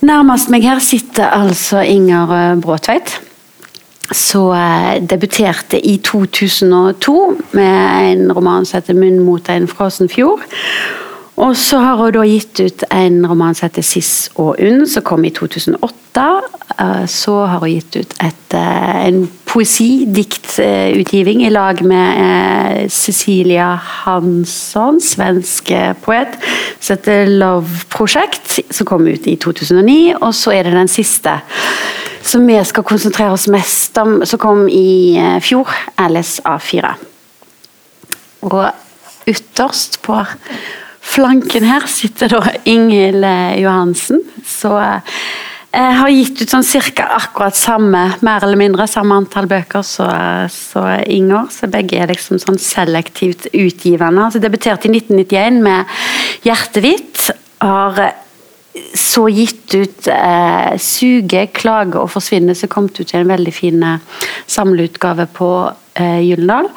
Nærmest meg her sitter altså Inger eh, Bråtveit. Så eh, debuterte i 2002 med en roman som heter 'Munn mot en frossen fjord'. Og så har hun da gitt ut en roman som heter 'Siss og Unn', som kom i 2008. Eh, så har hun gitt ut et, en poesidiktutgiving i lag med Cecilia Hansson, svensk poet, som heter 'Love Project', som kom ut i 2009. Og så er det den siste som vi skal konsentrere oss mest om, som kom i fjor, 'Alice A4'. Og ytterst på flanken her sitter da Inghild Johansen. Så jeg har gitt ut sånn cirka akkurat samme, mer eller mindre samme antall bøker som Inger. Så begge er liksom sånn selektivt utgivende. Altså debuterte i 1991 med 'Hjertehvitt'. Har så gitt ut eh, 'Suge, klage og forsvinne', som kom ut i en veldig fin samleutgave på eh, Gyldendal.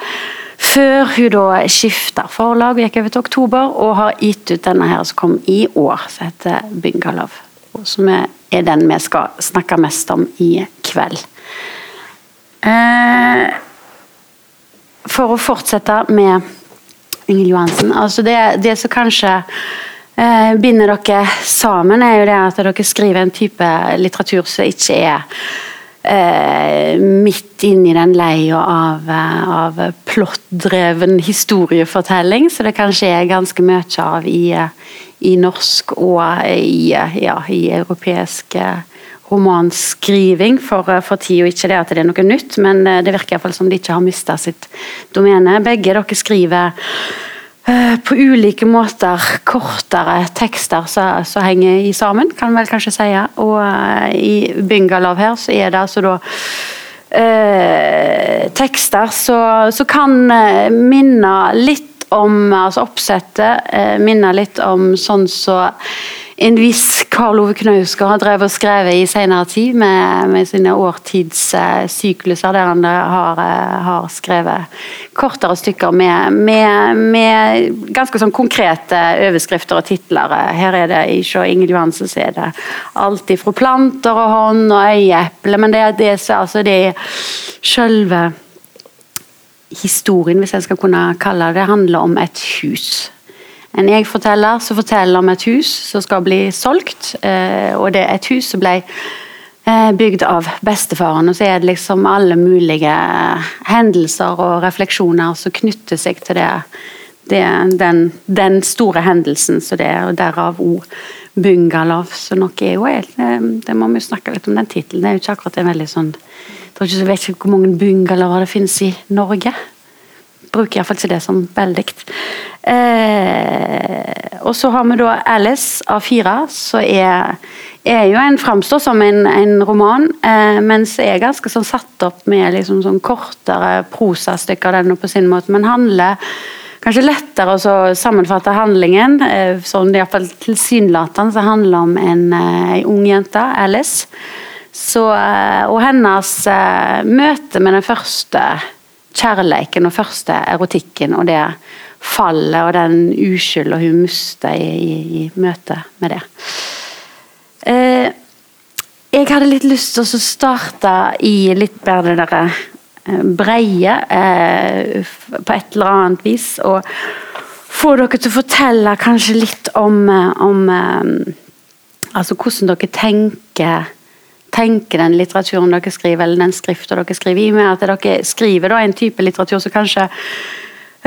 Før hun da skifta forlag og gikk over til oktober, og har gitt ut denne her som kom i år, som heter 'Byngalov'. Som er den vi skal snakke mest om i kveld. Eh, for å fortsette med Ingel Johansen. altså Det, det som kanskje eh, binder dere sammen, er jo det at dere skriver en type litteratur som ikke er eh, midt inni den leia av, av plottdreven historiefortelling, så det kanskje er ganske mye av i, i norsk og i, ja, i europeisk romanskriving for, for tida. Ikke det at det er noe nytt, men det virker iallfall som de ikke har mista sitt domene. Begge dere skriver på ulike måter kortere tekster som henger i sammen, kan vel kanskje si. Og uh, i Bungalow her så er det altså da uh, tekster som kan minne litt om altså Oppsettet eh, minner litt om sånn så en viss Karl Ove Knausgård har drevet og skrevet i senere tid, med, med sine årtidssykluser, der han har, har, skrevet kortere stykker med, med, med, ganske sånn konkrete overskrifter og titler. Her er det ikke Ingel Johansen så er det alt fra planter og hånd og øyeeple, men det, det, altså, det er selve historien, hvis jeg skal kunne kalle det, handler om et hus. En jeg-forteller som forteller om et hus som skal bli solgt. Eh, og det er et hus som ble eh, bygd av bestefaren. Og så er det liksom alle mulige hendelser og refleksjoner som knytter seg til det. det den, den, store hendelsen så det er, og derav òg bungalow. Så nok er jo helt Det må vi snakke litt om den tittelen. Det er jo ikke akkurat en veldig sånn jeg vet ikke hvor mange bungalower det finnes i Norge. Bruker iallfall ikke det som veldig. Eh, og så har vi da Alice av fire, som er, er, jo en framstår som en, en roman, eh, men er ganske sånn satt opp med liksom sånn kortere prosastykker, den på sin måte, men handler kanskje lettere å sammenfatte handlingen. Eh, sånn iallfall tilsynelatende handler om en, en eh, ung jente, Alice så, eh, og hennes møte med den første kjærleiken og første erotikken og det fallet og den uskylda hun mister i, i, i møte med det. Eh, jeg hadde litt lyst til å starte i litt mer det derre breie eh, på et eller annet vis. Og få dere til å fortelle kanskje litt om, om altså hvordan dere tenker tenker den litteraturen dere skriver, eller den skriften dere skriver, i og med at dere skriver da, en type litteratur som kanskje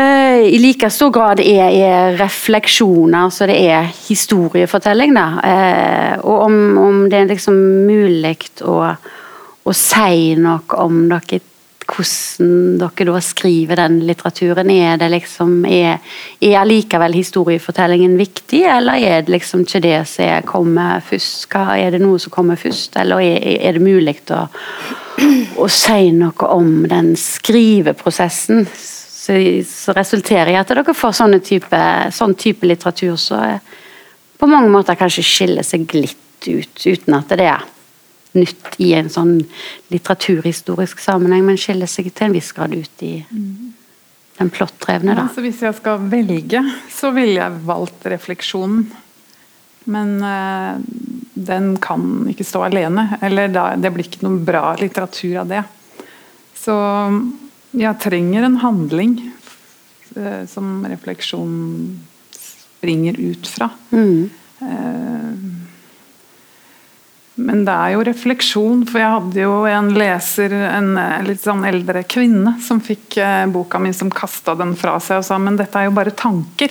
i like stor grad er, er refleksjoner, så det er historiefortelling. da, uh, Og om, om, det er liksom mulig å, å si noe om dere hvordan dere da skriver den litteraturen. Er det liksom er, er allikevel historiefortellingen viktig, eller er det liksom ikke det som kommer først? Er det noe som kommer først, eller er, er det mulig å, å, si noe om den skriveprosessen? Som resulterer i at dere får sånne type, sånn type litteratur som på mange måter kanskje skiller seg litt ut, uten at det er nytt i en sånn litteraturhistorisk sammenheng, men skiller seg til en viss grad ut i den plottdrevne. Ja, hvis jeg skal velge, så ville jeg valgt refleksjonen. Men øh, den kan ikke stå alene. Eller da, det blir ikke noe bra litteratur av det. Så jeg trenger en handling uh, som refleksjon springer ut fra. Mm. Uh, men det er jo refleksjon, for jeg hadde jo en leser, en litt sånn eldre kvinne, som fikk eh, boka mi, som kasta den fra seg og sa men dette er jo bare tanker.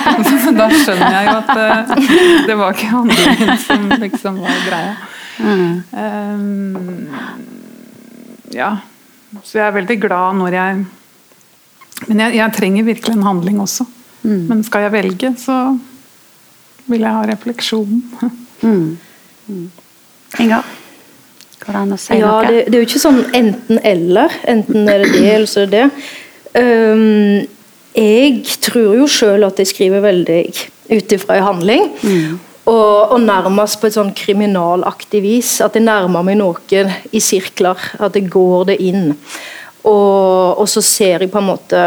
da skjønner jeg jo at det, eh, det var ikke handlingen som liksom var greia. Mm. Um, ja. Så jeg er veldig glad når jeg Men jeg, jeg trenger virkelig en handling også. Mm. Men skal jeg velge, så vil jeg ha refleksjonen. Mm. mm. Inga? Går det an å si ja, noe? Det, det, er jo ikke sånn enten-eller. Enten er det det, eller så er det det. Um, jeg tror jo sjøl at jeg skriver veldig ut ifra en handling. Mm. Og, og, nærmest på et sånn kriminalaktig vis. At jeg nærmer meg noen i sirkler. At jeg går det inn. Og, og så ser jeg på en måte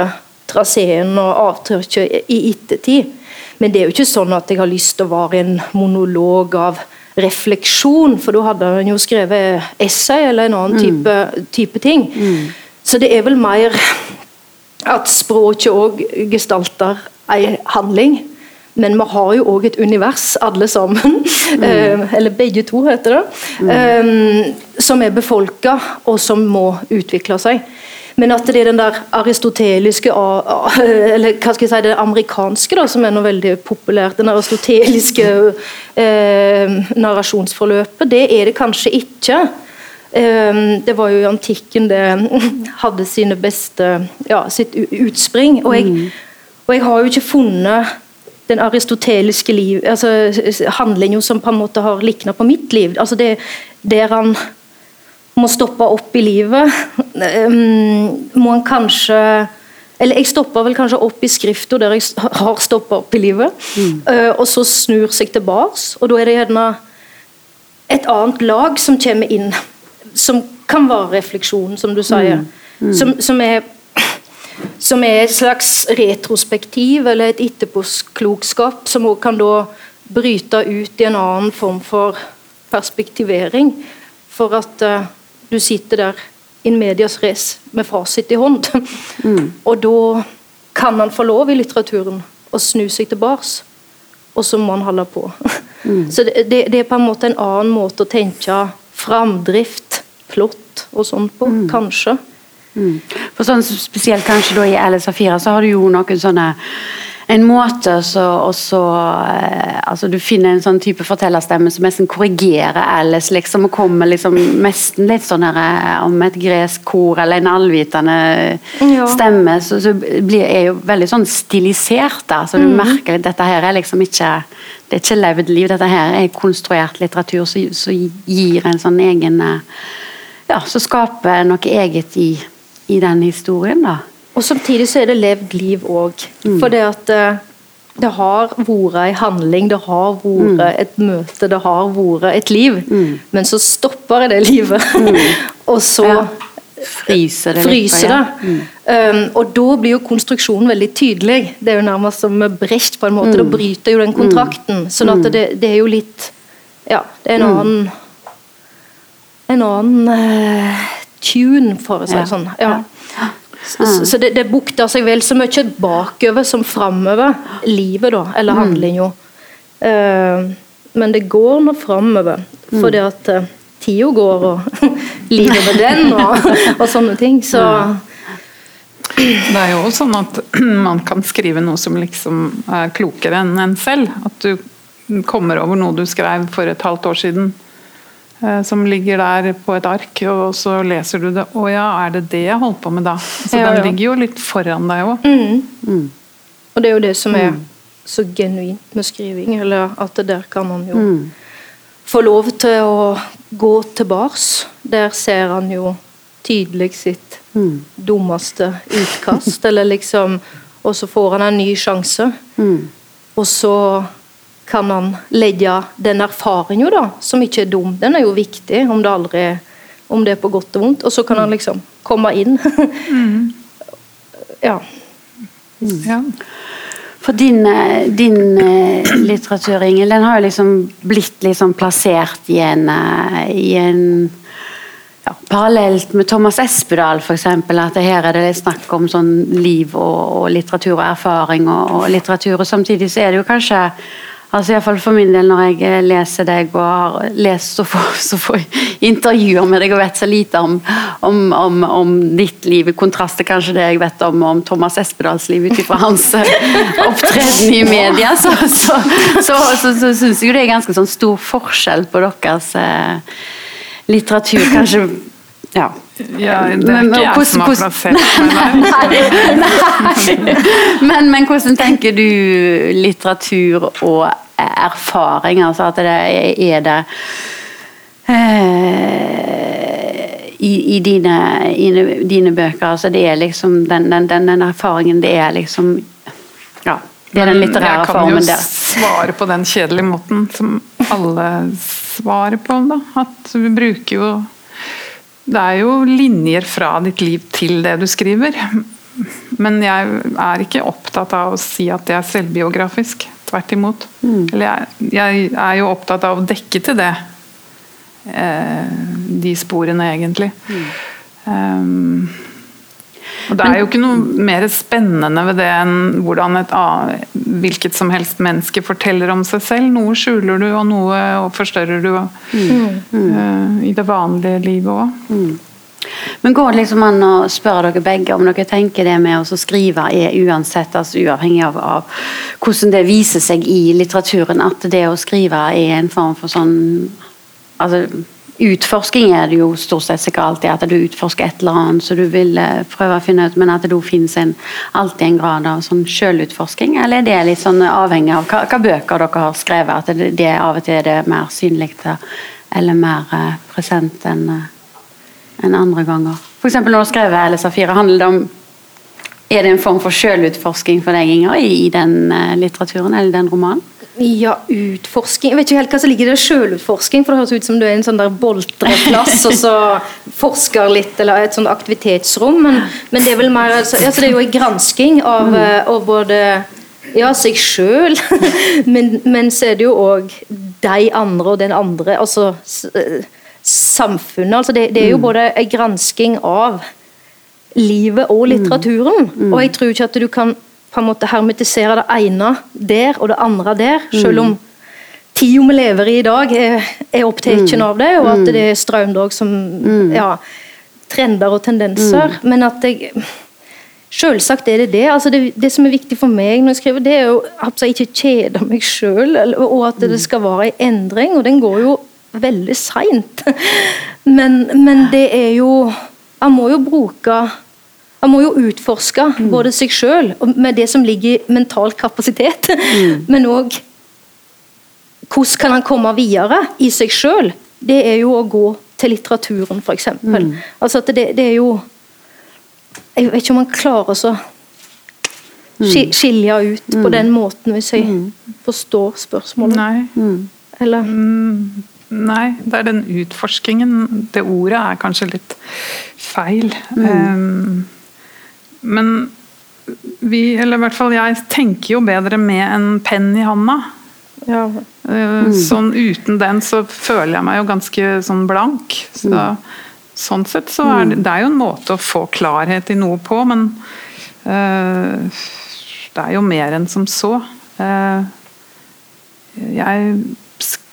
traseen og avtrykket i ettertid. Men det er jo ikke sånn at jeg har lyst til å være en monolog av refleksjon, for da hadde han jo skrevet essay eller en annen mm. type, mm. type ting. Mm. Så det er vel mer at språket òg gestalter ei handling. Men vi har jo òg et univers, alle sammen. Mm. Uh, eller begge to, heter det. Mm. som er befolka, og som må utvikle seg. Men at det er den der aristoteliske Eller hva skal jeg si, det amerikanske da, som er noe veldig populært. Den aristoteliske eh, narrasjonsforløpet. Det er det kanskje ikke. Eh, det var jo i antikken det hadde sine beste ja, sitt utspring. Og jeg, mm. og jeg har jo ikke funnet den aristoteliske liv, altså handlinga som på en måte har likna på mitt liv. altså det Der han må stoppe opp i livet, ehm, må han kanskje eller jeg stopper vel kanskje opp i skrifta der jeg har stoppa opp i livet. Mm. Uh, og så snur seg tilbake, og da er det gjerne et annet lag som kommer inn. Som kan være refleksjonen, som du sier. Mm. Mm. Som, som, er, som er et slags retrospektiv eller et etterpåklokskap, som også kan da bryte ut i en annen form for perspektivering. For at uh, du sitter der in medias res med fasit i hånd. Mm. og da kan han få lov i litteraturen å snu seg tilbake, og så må han holde på. Mm. Så det, det, det, er på en måte en annen måte å tenke framdrift, plott og sånn på, mm. kanskje. Mm. For sånn Spesielt kanskje da i Alice Safira så har du jo noen sånne en måte så, også, eh, altså Du finner en sånn type fortellerstemme som nesten korrigerer Alice, liksom, og kommer liksom nesten litt sånn her, eh, om et gresk kor eller en allvitende ja. stemme. Så, så blir, er jo veldig sånn stilisert. da, så Du mm. merker at dette her er liksom ikke det er ikke levd liv, dette her er konstruert litteratur som gir en sånn egen eh, Ja, som skaper noe eget i, i den historien. da. Og Samtidig så er det levd liv òg. Mm. For det at eh, det har vært en handling, det har vært mm. et møte, det har vært et liv. Mm. Men så stopper det livet. Mm. og så ja. fryser det. Fryser det. Ja. Um, og da blir jo konstruksjonen veldig tydelig. Det er jo nærmest som Brecht, på en måte. Da mm. bryter jo den kontrakten. Sånn at det, det, er jo litt Ja, det er en annen En annen uh, tune, for å si det sånn. Ja. Så, mm. så det, det, bukter seg vel så mye bakover som framover, livet, da, eller mm. handlinga. Uh, men det går nå framover, mm. fordi at uh, tida går, og livet med den, og, og, sånne ting. Så det er jo sånn at man kan skrive noe som liksom er klokere enn en selv. At du kommer over noe du skrev for et halvt år siden Eh, som ligger der på et ark, og så leser du det. 'Å ja, er det det jeg holdt på med da?' Så ja, den ligger jo litt foran deg òg. Mm. Mm. Og det er jo det som er mm. så genuint med skriving, eller at det der kan man jo mm. få lov til å gå tilbake. Der ser han jo tydelig sitt mm. dummeste utkast, eller liksom Og så får han en ny sjanse. Mm. Og så kan han legge den erfaringa, da, som ikke er dum, den er jo viktig, om det aldri om det er på godt og vondt. Og så kan han liksom komme inn. mm. Ja. ja. For din, eh, din eh, litteratur, Ingel, den har jo liksom blitt liksom plassert i en, eh, i en ja, Parallelt med Thomas Espedal, f.eks. At her er det snakk om sånn liv og, og litteratur og erfaring og, og litteratur. og Samtidig så er det jo kanskje altså i fall For min del, når jeg leser deg og har lest så få, så få intervjuer med deg og vet så lite om, om, om, om ditt liv, i kontrast til kanskje det jeg vet om, om Thomas Espedals liv ut ifra hans opptreden i media, så, så, så, så, så syns jeg det er ganske sånn stor forskjell på deres eh, litteratur. Kanskje ja. Ja, det er ikke jeg som har plassert meg der. Men, men, hvordan tenker du litteratur og erfaring? Altså at det er det eh, i, i, dine, i, dine, bøker. Altså det er liksom den, den, den, den erfaringen det er liksom Ja. Det er den litterære formen der. Jeg kan jo svare på den kjedelige måten som alle svarer på. Da. At vi bruker jo det er jo linjer fra ditt liv til det du skriver. Men jeg er ikke opptatt av å si at det er selvbiografisk. Tvert imot. Mm. Eller jeg, jeg, er jo opptatt av å dekke til det. Eh, de sporene, egentlig. Mm. Um, og Det er jo ikke noe mer spennende ved det enn hvordan et hvilket som helst menneske forteller om seg selv. Noe skjuler du, og noe forstørrer du mm. uh, i det vanlige livet òg. Men går det liksom an å spørre dere begge om dere tenker det med å skrive er uansett, altså uavhengig av, av, hvordan det viser seg i litteraturen, at det å skrive er en form for sånn altså Utforsking er det jo stort sett sikkert alltid, at du utforsker et eller annet så du vil eh, prøve å finne ut, men at det finnes en, alltid en grad av sånn selvutforsking? Eller er det litt sånn avhengig av hva, bøker dere har skrevet? At det, det av og til er det mer synlig eller mer uh, present enn uh, enn andre ganger? F.eks. når du skrev L. Safira, handler det om Er det en form for selvutforsking for deg, Inger, i, den uh, litteraturen eller den romanen? Ja, utforsking Jeg vet ikke helt hva som ligger i det. Sjølutforsking. For det høres ut som du er i en sånn der boltreplass og så forsker litt, eller et sånt aktivitetsrom. Men, men det er vel mer altså, altså Det er jo en gransking av, mm. Eh, av både ja, seg sjøl, men, men, så er det jo òg de andre og den andre. Altså eh, samfunnet. Altså det, det er jo mm. både en gransking av livet og litteraturen. Mm. Og jeg tror ikke at du kan på en måte hermetisere det ene der og det andre der, selv om tida vi lever i i dag, er, er opptatt mm. av det, og at det er strømdrag som mm. ja, trender og tendenser. Mm. Men at jeg Selvsagt er det det. Altså det. det. som er viktig for meg når jeg skriver, det er jo at jeg ikke kjeder meg sjøl, og at det skal være en endring. Og den går jo veldig seint. Men, men det er jo Han må jo bruke han må jo utforske mm. både seg sjøl med det som ligger i mental kapasitet, mm. men òg hvordan kan han komme videre i seg sjøl? Det er jo å gå til litteraturen, f.eks. Mm. Altså at det, det, er jo Jeg vet ikke om han klarer å mm. skilje ut på mm. den måten, hvis jeg mm. forstår spørsmålet. Nei. Eller? Nei, det er den utforskingen. Det ordet er kanskje litt feil. Um, men vi, eller i hvert fall jeg, tenker jo bedre med en penn i handa. Ja. Eh, mm. Sånn uten den så føler jeg meg jo ganske sånn blank. Så, mm. Sånn sett så er det, mm. det er jo en måte å få klarhet i noe på, men uh, det er jo mer enn som så. Uh, jeg,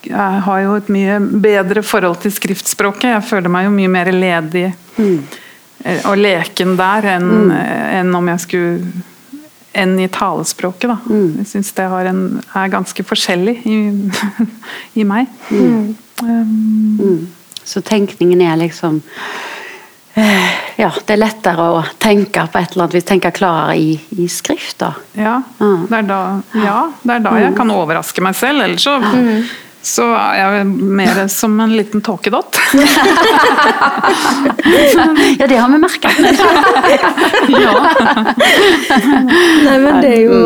jeg, har jo et mye bedre forhold til skriftspråket. Jeg føler meg jo mye mer ledig. Mm og leken der enn, mm. enn om jeg skulle enn i talespråket. Da. Mm. Jeg syns det en, er ganske forskjellig i, i meg. Mm. Um, Så tenkningen er liksom eh, Ja, det er lettere å tenke på et eller annet hvis tenker klarere i, i skrift, da. Ja, det er da, ja, det er da jeg mm. kan overraske meg selv. Ellers så mm så er jeg mer som en liten tåkedott. ja, det har vi merka. ja. Nei, men det er jo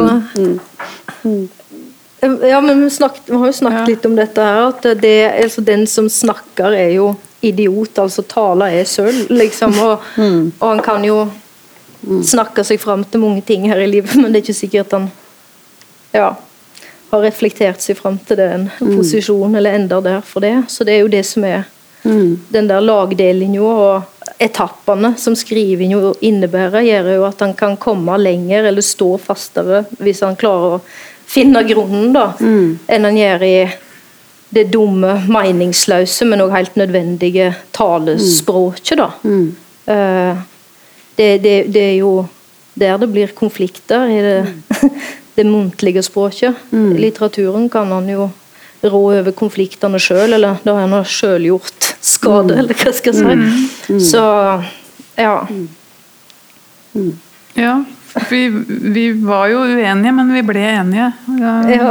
Ja, men vi, snakket, vi har jo snakket litt om dette her, at det, altså, den som snakker, er jo idiot. Altså taler er sølv, liksom. Og, mm. og han kan jo snakke seg fram til mange ting her i livet, men det er ikke sikkert han ja, har reflektert seg fram til den posisjonen, eller ender der for det. Så det er jo det som er den der lagdelinga og etappene som skrivinga innebærer, gjør jo at han kan komme lenger eller stå fastere hvis han klarer å finne grunnen, da, enn han gjør i det dumme, meningsløse, men òg helt nødvendige talespråket, da. Eh, det, det, det er jo der det blir konflikter, i det, det muntlige språket. I litteraturen kan han jo rå over konfliktene sjøl, eller da har han sjøl gjort skade, eller hva skal jeg si. Så ja. Ja, vi, vi var jo uenige, men vi ble enige. Ja. ja.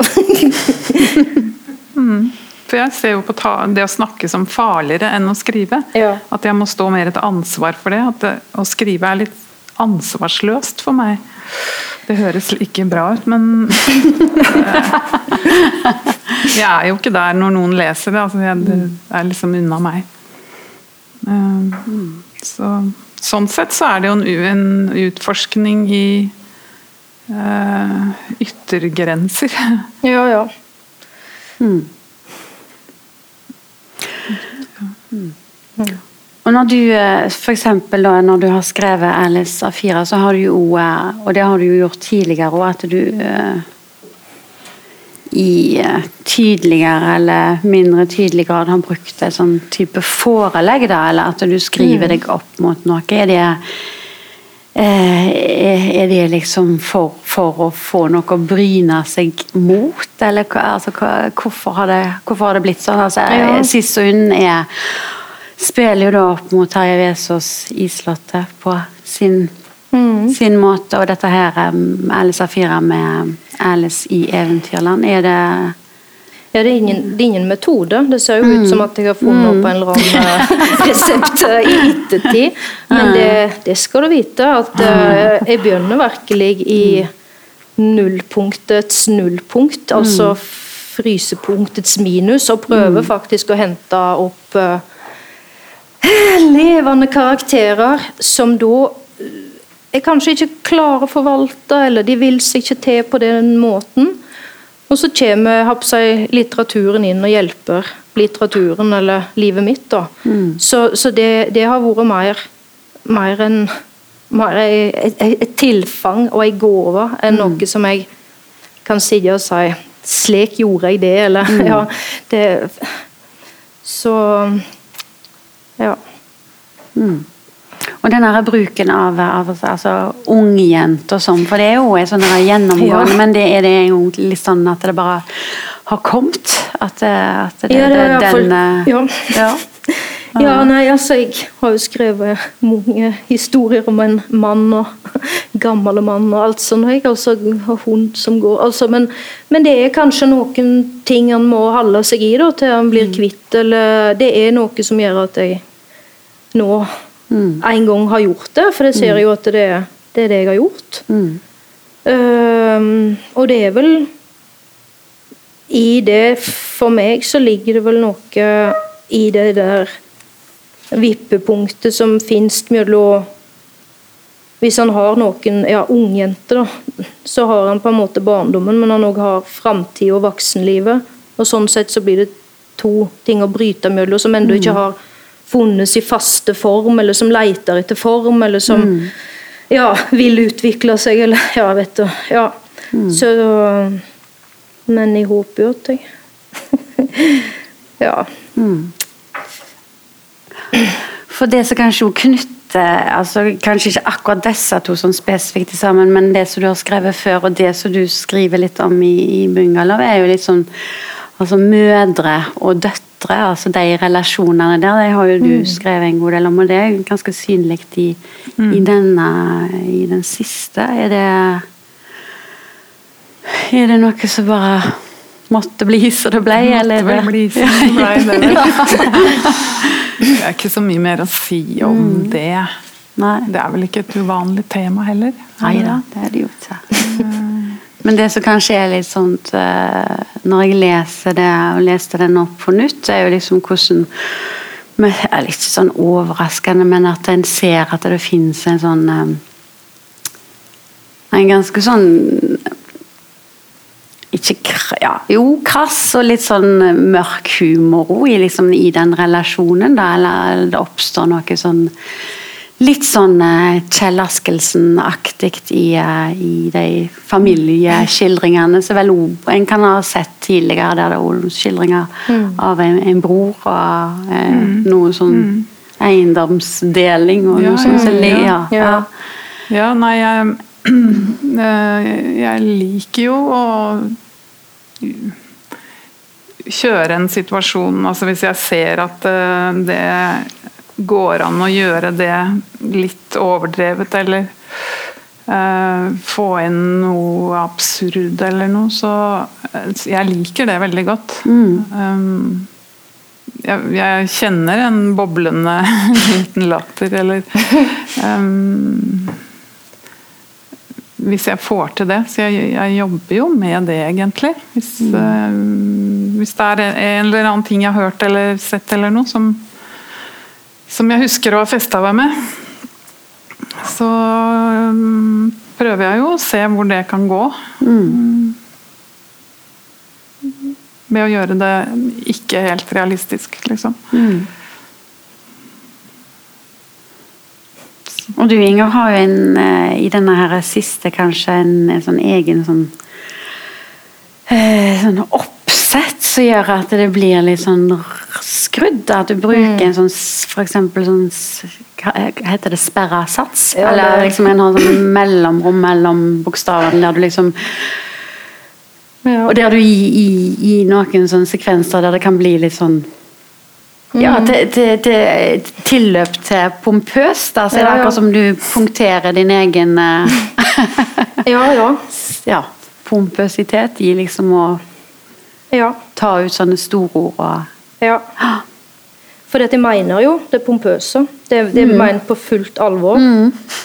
For jeg ser jo på ta, det å snakke som farligere enn å skrive. Ja. At jeg må stå mer et ansvar for det. At det, å skrive er litt ansvarsløst for meg. Det høres ikke bra ut, men Jeg er jo ikke der når noen leser det. Altså jeg, det er liksom unna meg. Eh, Så, sånn sett så er det jo en, en utforskning i uh, yttergrenser. ja, ja. Og når du f.eks. for eksempel når du har skrevet Alice A4, så har du jo, eh, og det har du jo gjort tidligere òg, at du eh, i eh, tydeligere eller mindre tydelig grad har brukt et sånn type forelegg, da, eller at du skriver deg opp mot noe. Er det, eh, er det liksom for, for å få noe å bryne seg mot, eller altså, hvorfor, har det, hvorfor har det blitt sånn? Altså, Ja. Er spiller jo da opp mot Terje Vesaas Islottet på sin, sin måte, og dette her um, Alice A4 med Alice i Eventyrland, er det Ja, det er, ingen, det er ingen metode. Det ser jo ut som at jeg har funnet opp en eller annen eh, resept eh, i ettertid. Men det, det skal du vite, at eh, jeg begynner virkelig i nullpunktets nullpunkt. Altså frysepunktets minus, og prøver faktisk å hente opp uh, levende karakterer som da er kanskje ikke klare å forvalte, eller de vil seg ikke til på den måten. Og så kommer jeg, litteraturen inn og hjelper litteraturen eller livet mitt. da. Så, så det, det har vært mer, mer enn mer et, tilfang og en gave enn noe som jeg kan sitte og si 'Slik gjorde jeg det', eller ja, det Så ja. Og den her bruken av, av altså, ungjenter og sånn, for det er jo en sånn gjennomgående, Ja. men det er det litt sånn at det bare har kommet? At det, at det, Ja, det det, den for, ja. ja. Ja, nei, altså jeg har jo skrevet mange historier om en mann og gammel mann og alt sånt. Jeg altså har hund som går altså, men, men det er kanskje noen ting han må holde seg i da, til han blir kvitt, eller det er noe som gjør at jeg nå en gang har gjort det, for jeg ser jo at det, det er det jeg har gjort. Mm. Ehm, og det er vel I det, for meg, så ligger det vel noe i det der vippepunktet som finnes mellom Hvis han har noen ja, ungjenter, da, så har han på en måte barndommen, men han òg har framtida og voksenlivet. Og sånn sett så blir det to ting å bryte mellom som ennå ikke har funnes i faste form, eller som leter etter form, eller som ja, vil utvikle seg, eller ja, vet du. Ja. Så Men jeg håper jo at jeg Ja. For det som kanskje jo knytter altså Kanskje ikke akkurat disse to sånn spesifikt sammen, men det som du har skrevet før, og det som du skriver litt om i, i Bungalow, er jo litt sånn altså mødre og døtre. altså De relasjonene der det har jo du skrevet en god del om, og det er ganske synlig i, i, denne, i den siste. Er det Er det noe som bare måtte bli så det ble, eller Måtte vel det bli så det ble, det vel. Det er ikke så mye mer å si om det. Nei. Det er vel ikke et uvanlig tema heller? er Nei det da, det? er det jo ikke. Men det som kanskje er litt sånn eh, Når jeg leser det og leste den opp på nytt, er jo liksom hvordan det er Litt sånn overraskende, men at en ser at det finnes en sånn eh, En ganske sånn ikke ja, Jo, krass og litt sånn mørk humor i, liksom, i den relasjonen, da. Eller det oppstår noe sånn Litt sånn eh, Kjell Askelsen-aktig i, eh, i de familieskildringene som vel en kan ha sett tidligere, der det er skildringer skildringer av en, en bror og eh, noe sånn eiendomsdeling og Ja, noe sånt. ja, ja. ja, ja. Nei, jeg, eh, jeg liker jo å kjøre en situasjon Altså hvis jeg ser at eh, det går an å gjøre det litt overdrevet, eller eh, få inn noe absurd eller noe, så eh, Jeg liker det veldig godt. Um, jeg, jeg kjenner en boblende liten latter, eller um, Hvis jeg får til det. Så jeg, jeg jobber jo med det, egentlig. Hvis, eh, hvis det er en eller annen ting jeg har hørt eller sett eller noe som, som jeg husker å ha festa meg med, så um, prøver jeg jo å se hvor det kan gå. Med å gjøre det ikke helt realistisk, liksom. Og du Inger har jo en, eh, i denne her siste kanskje en, en sånn egen sånn eh, sånn oppsett som gjør at det blir litt sånn skrudd. At du bruker en sånn f.eks. sånn heter det, sperra sats? Ja, Eller det- liksom en sånn mellomrom mellom bokstavene der du liksom Ja. Og der du i, i, i noen sånne sekvenser der det kan bli litt sånn ja, til, til, til, tilløp til pompøs, Da, så er det Ja, ja. akkurat som du punkterer din egen eh, ja, ja. ja, pompøsitet i liksom å ja. ta ut sånne storord og Ja. For jeg mener jo det pompøse. Det, det er ment på fullt alvor.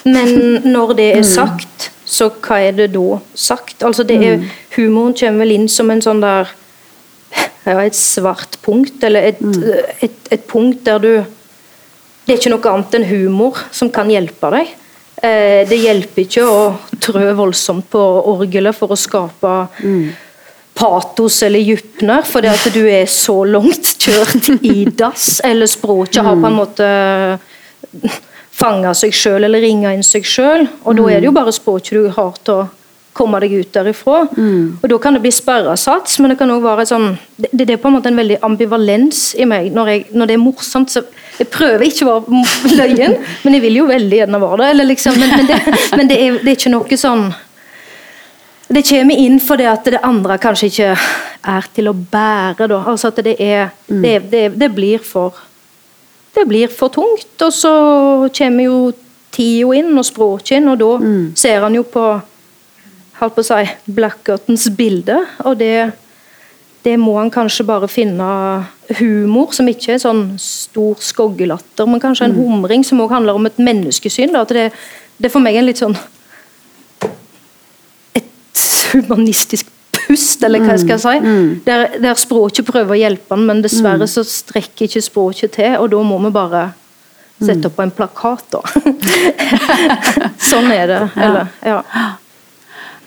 Men når det er sagt, så hva er det da sagt? Altså det er, Humoren kommer vel inn som en sånn der Et svart punkt, eller et, et, et punkt der du Det er ikke noe annet enn humor som kan hjelpe deg. Eh, det hjelper ikke å trø voldsomt på orgelet for å skape patos eller djupner, fordi at du er så langt kjørt i dass, eller språket har på en måte fanga seg sjøl eller ringa inn seg sjøl. Og da er det jo bare språket du har til å komme deg ut derifra. Og da kan det bli sperresats, men det kan òg være sånn det, det er på en måte en veldig ambivalens i meg. Når, jeg, når det er morsomt, så Jeg prøver ikke å være løyen, men jeg vil jo veldig gjerne være det. Eller liksom, men, men, det, men det, er, det er ikke noe sånn det kommer inn fordi at det andre kanskje ikke er til å bære. Da. Altså at det er det, det, det blir for Det blir for tungt. Og så kommer jo tida inn, og språket inn, og da ser han jo på holdt på å si, Blackertons bilde, og det, det må han kanskje bare finne humor, som ikke er sånn stor skoggelatter, men kanskje en humring som òg handler om et menneskesyn. Da. At det, det er for meg en litt sånn et humanistisk pust, eller hva jeg skal jeg si. Der, der språket prøver å hjelpe han, men dessverre så strekker ikke språket til, og da må vi bare sette opp på en plakat, da. sånn er det. Eller, ja.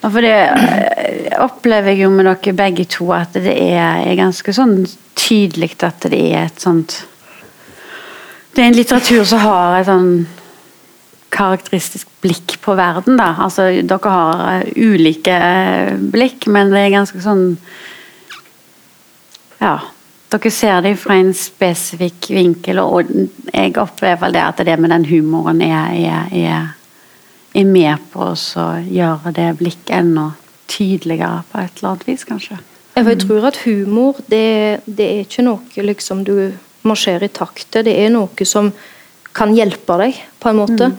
For det eh, opplever jeg jo med dere begge to at det er, er ganske sånn tydelig at det er et sånt Det er en litteratur som har et sånn karakteristisk blikk på verden, da. Altså, dere har eh, ulike eh, blikk, men det er ganske sånn Ja. Dere ser det fra en spesifikk vinkel, og jeg opplever det at det med den humoren er, er, er, er med på å gjøre det blikket enda tydeligere på et eller annet vis, kanskje. Jeg tror at humor, det, det er ikke noe liksom du marsjerer i takt til. Det er noe som kan hjelpe deg, på en måte.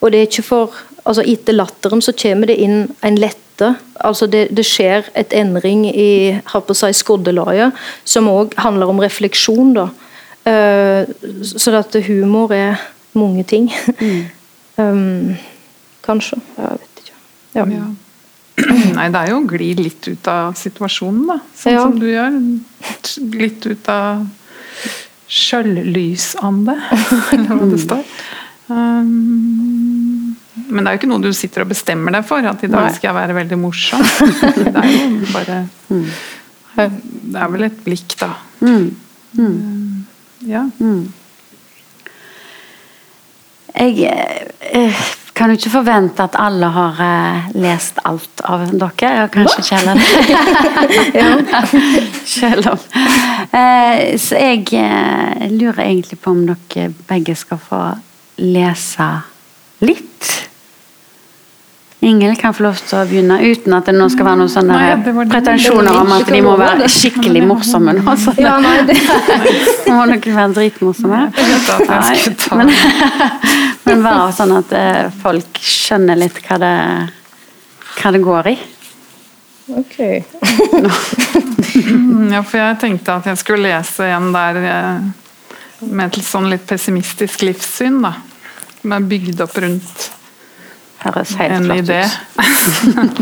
Og det er ikke for altså Etter latteren så kommer det inn en lette. altså Det, det skjer et endring i har på seg skoddelaget, som òg handler om refleksjon. da. Uh, så at humor er mange ting. um, kanskje. Jeg vet ikke. Ja. Ja. Nei, det er jo å gli litt ut av situasjonen, da. Sånn Ja. som du gjør. Litt ut av sjøllysande, eller hva det står. Um, Men det er jo ikke noe du sitter og bestemmer deg for, at i dag skal jeg være veldig morsom. Det er jo bare Det er vel et blikk, da. Mm. Ja. Jeg eh, kan jo ikke forvente at alle har eh, lest alt av dere. Ja, kanskje ikke heller Selv om. Eh, så jeg eh, lurer egentlig på om dere begge skal få lese litt. Ingel kan få lov til å begynne uten at det nå skal være noen sånne Nei, det det. pretensjoner om at de må være skikkelig morsomme. nå, så Ja, nei, det, må nok være dritmorsomme. Men, men bare sånn at eh, folk skjønner litt hva det, hva det går i. ok. Mm, Ja, for jeg tenkte at jeg skulle lese en der eh, med et sånn litt pessimistisk livssyn, da. Som er bygd opp rundt Høres helt en flott idé. ut.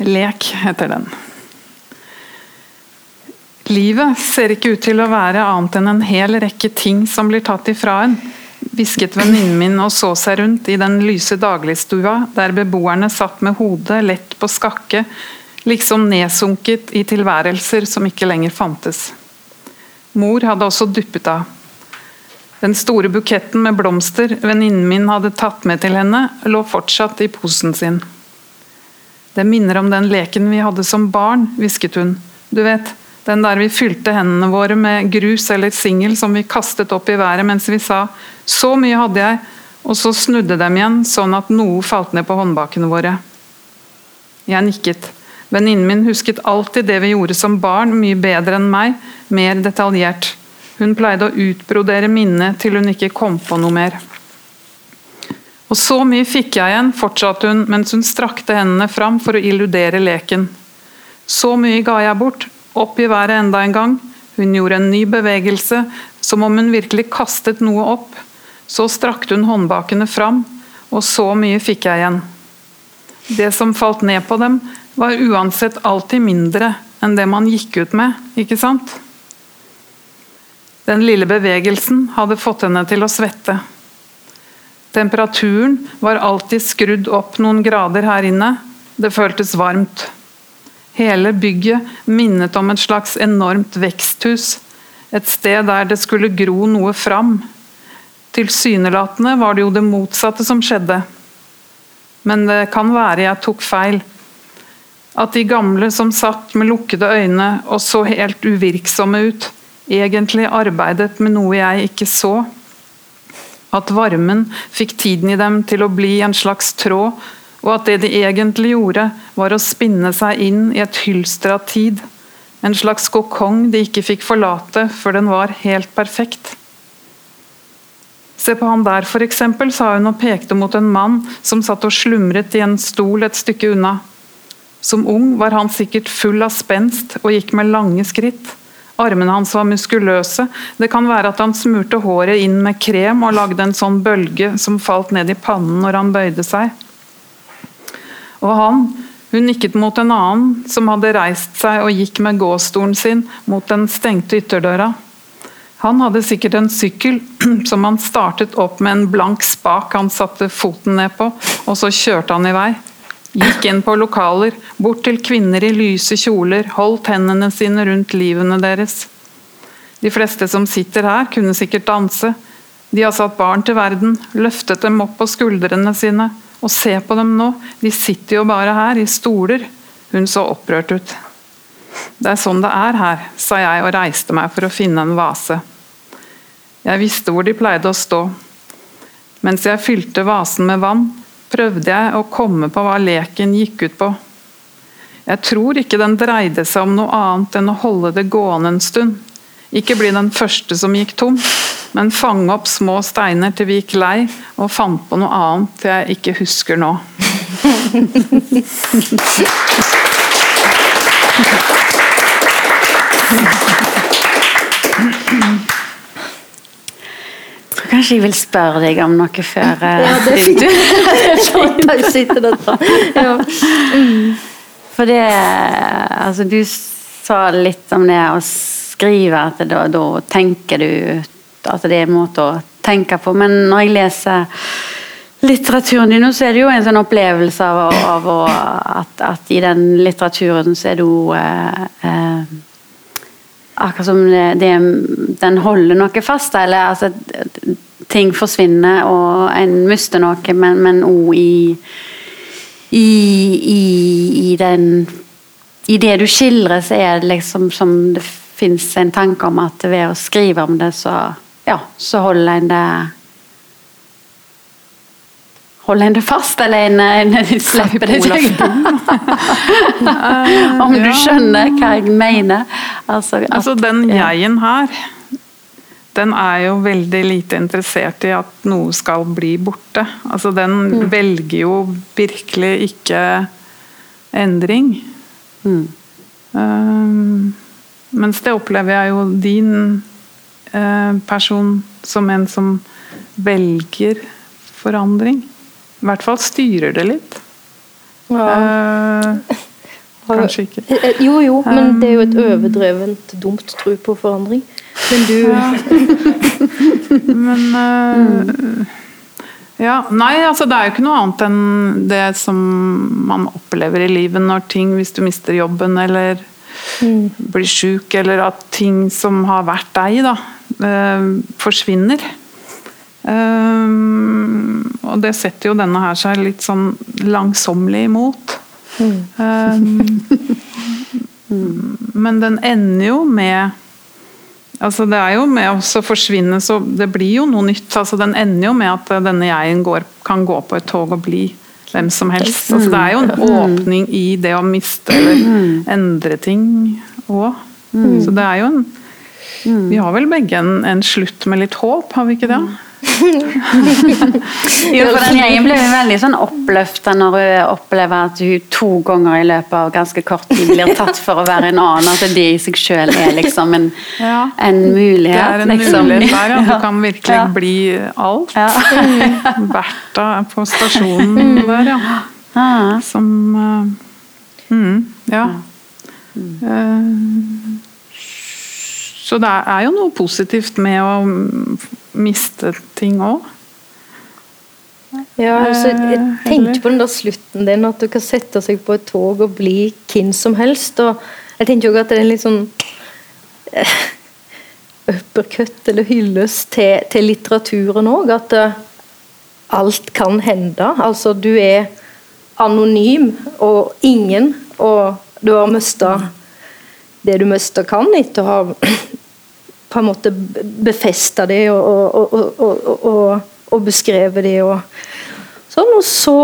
Lek heter den. Livet ser ikke ut til å være annet enn en hel rekke ting som blir tatt ifra en, hvisket venninnen min og så seg rundt i den lyse dagligstua der beboerne satt med hodet lett på skakke, liksom nedsunket i tilværelser som ikke lenger fantes. Mor hadde også duppet av. Den store buketten med blomster venninnen min hadde tatt med til henne, lå fortsatt i posen sin. Det minner om den leken vi hadde som barn, hvisket hun. Du vet, den der vi fylte hendene våre med grus eller singel som vi kastet opp i været mens vi sa 'så mye hadde jeg', og så snudde dem igjen sånn at noe falt ned på håndbakene våre. Jeg nikket. Venninnen min husket alltid det vi gjorde som barn mye bedre enn meg, mer detaljert. Hun pleide å utbrodere minnet til hun ikke kom på noe mer. Og så mye fikk jeg igjen, fortsatte hun mens hun strakte hendene fram for å illudere leken. Så mye ga jeg bort, opp i været enda en gang. Hun gjorde en ny bevegelse, som om hun virkelig kastet noe opp. Så strakte hun håndbakene fram, og så mye fikk jeg igjen. Det som falt ned på dem, var uansett alltid mindre enn det man gikk ut med, ikke sant? Den lille bevegelsen hadde fått henne til å svette. Temperaturen var alltid skrudd opp noen grader her inne. Det føltes varmt. Hele bygget minnet om et slags enormt veksthus. Et sted der det skulle gro noe fram. Tilsynelatende var det jo det motsatte som skjedde. Men det kan være jeg tok feil. At de gamle som satt med lukkede øyne og så helt uvirksomme ut, egentlig arbeidet med noe jeg ikke så. At varmen fikk tiden i dem til å bli en slags tråd, og at det de egentlig gjorde, var å spinne seg inn i et hylster av tid. En slags kokong de ikke fikk forlate før den var helt perfekt. Se på han der, for eksempel, sa hun og pekte mot en mann som satt og slumret i en stol et stykke unna. Som ung var han sikkert full av spenst og gikk med lange skritt. Armene hans var muskuløse, det kan være at han smurte håret inn med krem og lagde en sånn bølge som falt ned i pannen når han bøyde seg. Og han, hun nikket mot en annen som hadde reist seg og gikk med gåstolen sin mot den stengte ytterdøra. Han hadde sikkert en sykkel som han startet opp med en blank spak han satte foten ned på, og så kjørte han i vei. Gikk inn på lokaler, bort til kvinner i lyse kjoler, holdt hendene sine rundt livene deres. De fleste som sitter her, kunne sikkert danse. De har satt barn til verden, løftet dem opp på skuldrene sine. Og se på dem nå, de sitter jo bare her, i stoler. Hun så opprørt ut. Det er sånn det er her, sa jeg og reiste meg for å finne en vase. Jeg visste hvor de pleide å stå. Mens jeg fylte vasen med vann, prøvde jeg å komme på hva leken gikk ut på. Jeg tror ikke den dreide seg om noe annet enn å holde det gående en stund. Ikke bli den første som gikk tom, men fange opp små steiner til vi gikk lei, og fant på noe annet jeg ikke husker nå. Kanskje jeg vil spørre deg om noe før eh, Ja, det er fint. Ja. For det Altså, du sa litt om det å skrive, at da, da tenker du at det er en måte å tenke på. Men når jeg leser litteraturen din, så er det jo en sånn opplevelse av, av å, at, at i den litteraturen så er det jo eh, eh, Akkurat som det, den holder noe fast, eller altså Ting forsvinner, og en mister noe, men, men òg i, i, i, i den I det du skildrer, så er det liksom som det fins en tanke om at ved å skrive om det, så ja, så holder en det Holder en det fast, eller en, en slipper det til? Om du skjønner hva jeg mener? Altså, at, Altså Den jeg-en her, den er jo veldig lite interessert i at noe skal bli borte. Altså Den Mm. velger jo virkelig ikke endring. Mm. Um, mens det opplever jeg jo din uh, person som en som velger forandring. I hvert fall styrer det litt. Eh, kanskje ikke. Eh, eh, Jo, jo, men det er jo et overdrevent dumt tro på forandring. Men du Men eh, Ja, nei, altså det er jo ikke noe annet enn det som man opplever i livet når ting Hvis du mister jobben eller blir sjuk, eller at ting som har vært deg, da, eh, forsvinner. Eh, og det setter jo denne her seg litt sånn langsommelig imot. Eh, men den ender jo med Altså Det er jo med å forsvinne, så det blir jo noe nytt. altså Den ender jo med at denne jeg-en kan gå på et tog og bli hvem som helst. altså Det er jo en åpning i det å miste eller endre ting òg. Så det er jo en Vi har vel begge en, en slutt med litt håp, har vi ikke det? Jo, for den gjengen jo veldig sånn oppløfta når hun opplever at hun to ganger i løpet av ganske kort tid blir tatt for å være en annen. At det i seg sjøl er liksom en, Ja. en mulighet. Det er en liksom. mulighet der, ja. Du kan virkelig Ja. bli alt. Ja. Bertha er på stasjonen der, ja. Ah. Som uh, mm, Ja. Uh, så det er jo noe positivt med å mm, miste ting òg. Ja, altså, jeg tenkte på den der slutten din, at du kan sette seg på et tog og bli hvem som helst. og Jeg tenkte også at det er en litt sånn eh, uppercut eller hyllest til, til litteraturen òg. At uh, alt kan hende. Altså, du er anonym og ingen, og du har mista det du mista kan etter å ha på en måte befesta det og, og, og, og, og, beskrevet det. Og, sånn, og så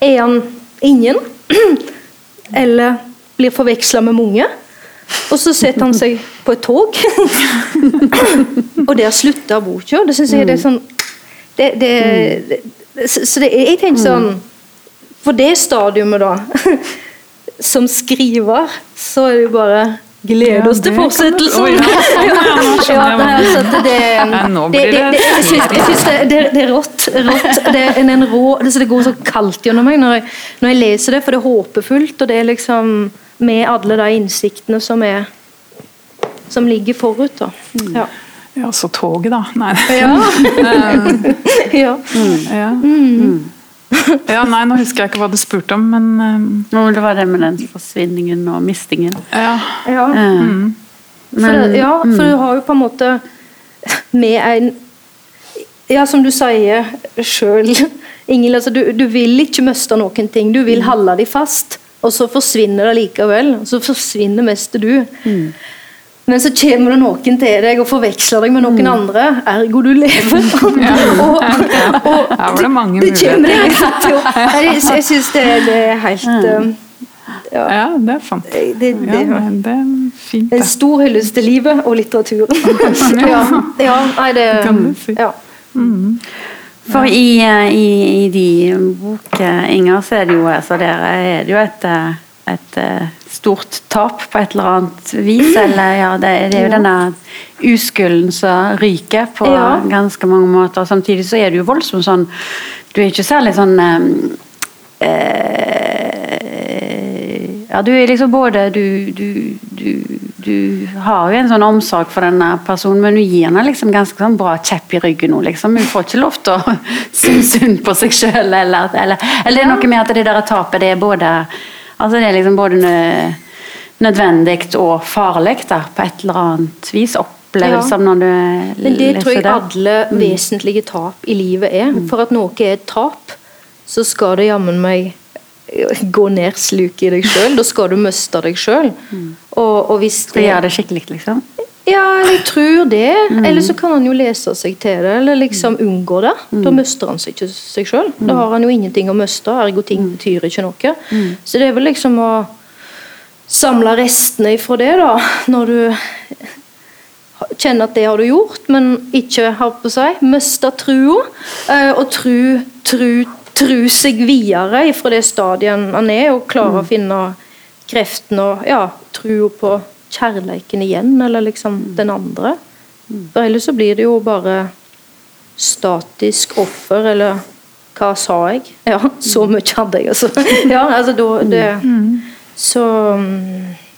er han ingen. Eller blir forveksla med mange. Og så setter han seg på et tog. og der slutter boka. Det syns jeg det er sånn det, det, Så det, jeg tenker sånn For det stadiumet, da, som skriver, så er det jo bare glede oss Ja, til fortsettelsen. jeg altså, det, det, det, det det, jeg syns, det, det, det er rått. rått. Det, er en, en rå, det, så det går så kaldt gjennom meg når jeg, når jeg leser det, for det er håpefullt. Og det er liksom med alle de innsiktene som er som ligger forut. Da. Ja. Ja, så toget, da. Nei. Ja. ja. Ja. ja, nei, nå husker jeg ikke hva du spurte om, men Nå vil det var det med den forsvinningen og mistingen. ja. ja. Mm. For, Men- for, ja, for du har jo på en måte med en Ja, som du sier sjøl, Ingel, altså, du, du vil ikke miste noen ting. Du vil holde dem fast, og så forsvinner det likevel. Og så forsvinner mest du. Men så kommer det noen til deg og forveksler deg med noen andre, ergo du lever. og, og, Her var det mange det kommer muligheter. Jeg, jeg syns det, det er helt mm. ja, Ja, det er sant. det, det, Ja, men det er fint, en stor hyllest til livet og litteraturen. ja, ja, nei, det Kan du si. ja. For i, eh, i, i de boker, Inger, så er det jo, altså, der er det jo et, eh, et eh, stort tap på et eller annet vis. Eller ja, det, det er jo denne uskulden som ryker på Ja. ganske mange måter. Samtidig så er du jo voldsomt sånn Du er ikke særlig sånn eh, eh, Ja, du er liksom både Du, du, du, du har jo en sånn omsorg for denne personen, men du gir henne liksom ganske sånn bra kjepp i ryggen nå. Liksom. Hun får ikke lov til å synes synd på seg sjøl, eller, eller, eller, det er noe med at det der tapet det er både altså det er liksom både nødvendig og farlig da, på et eller annet vis. Opplevelser ja. når du Men det tror jeg alle mm. vesentlige tap i livet er. Mm. For at noe er et tap, så skal det jammen meg gå ned sluket i deg sjøl. Da skal du miste deg sjøl. Mm. Og, og hvis det gjør det skikkelig, liksom? Ja, jeg tror det. Mm. Eller så kan han jo lese seg til det, eller liksom mm. unngå det. Mm. Da mister han seg ikke seg sjøl. Da mm. har han jo ingenting å miste, ergo ting mm. betyr ikke noe. Så det er vel liksom å samle restene ifra det, da, når du kjenner at det har du gjort, men ikke har på seg mista trua. Eh, og tru, tru tro seg videre fra det stadiet han er, og klare mm. å finne kreften og ja, tro på kjærleiken igjen, eller liksom mm. den andre. Mm. For ellers så blir det jo bare statisk offer, eller hva sa jeg? Ja, så mm. mye hadde jeg, altså. Ja, altså da det, Så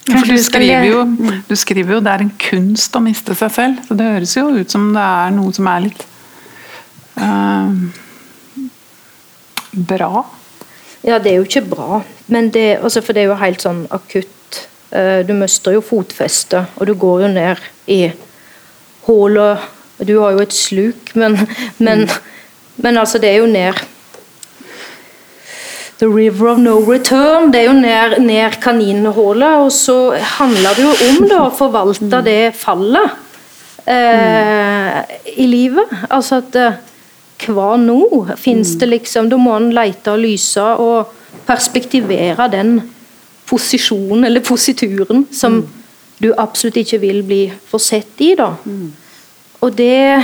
ja, du, skriver jo, du skriver jo det er en kunst å miste seg selv. Så det høres jo ut som det er noe som er litt uh, bra? Ja, det er jo ikke bra. Men det, altså, for det er jo helt sånn akutt. Uh, du mister jo fotfestet, og du går jo ned i hullet. Du har jo et sluk, men, men, men altså, det er jo ned The river of no return. Det er jo ned, ned kaninhullet. Og så handler det jo om da, å forvalte det fallet uh, i livet. Altså at uh, hva nå? Fins det liksom Da må en lete og lyse og perspektivere den posisjonen, eller posituren, som mm. du absolutt ikke vil bli forsett i. da. Mm. Og det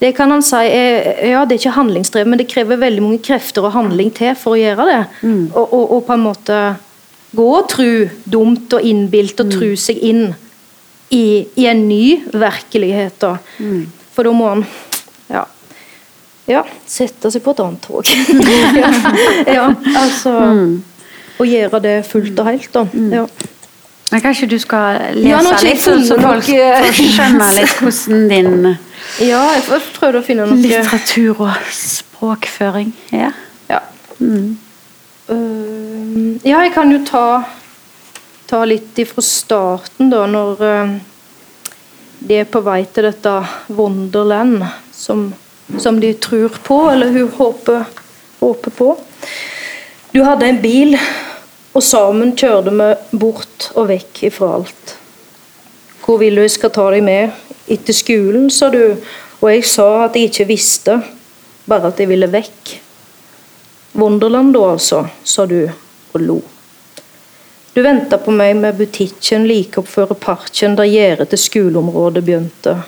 det kan han si er, ja, det er ikke handlingsdrevet, men det krever veldig mange krefter og handling til for å gjøre det. Mm. Og, og, og, på en måte gå og tro dumt og innbilt og mm. tro seg inn i, i en ny virkelighet. Da. Mm. For da må han ja, sette seg på et annet tog. ja, ja, altså mm. Å gjøre det fullt og helt. Mm. Ja. Men kanskje du skal lese ja, litt, så, så folk får skjønne litt hvordan din Ja, jeg prøvde å finne noe Litteratur og språkføring er. Ja. Mm. Uh, ja, jeg kan jo ta, ta litt ifra starten, da, når uh, de er på vei til dette Wonderland, som som de tror på, eller hun håper, håper på. Du hadde en bil, og sammen kjørte vi bort og vekk ifra alt. Hvor vil du jeg skal ta deg med? Etter skolen, sa du, og jeg sa at jeg ikke visste, bare at jeg ville vekk. Wonderland da, altså, sa du og lo. Du venta på meg med butikken like oppføre parken der gjerdet til skoleområdet begynte.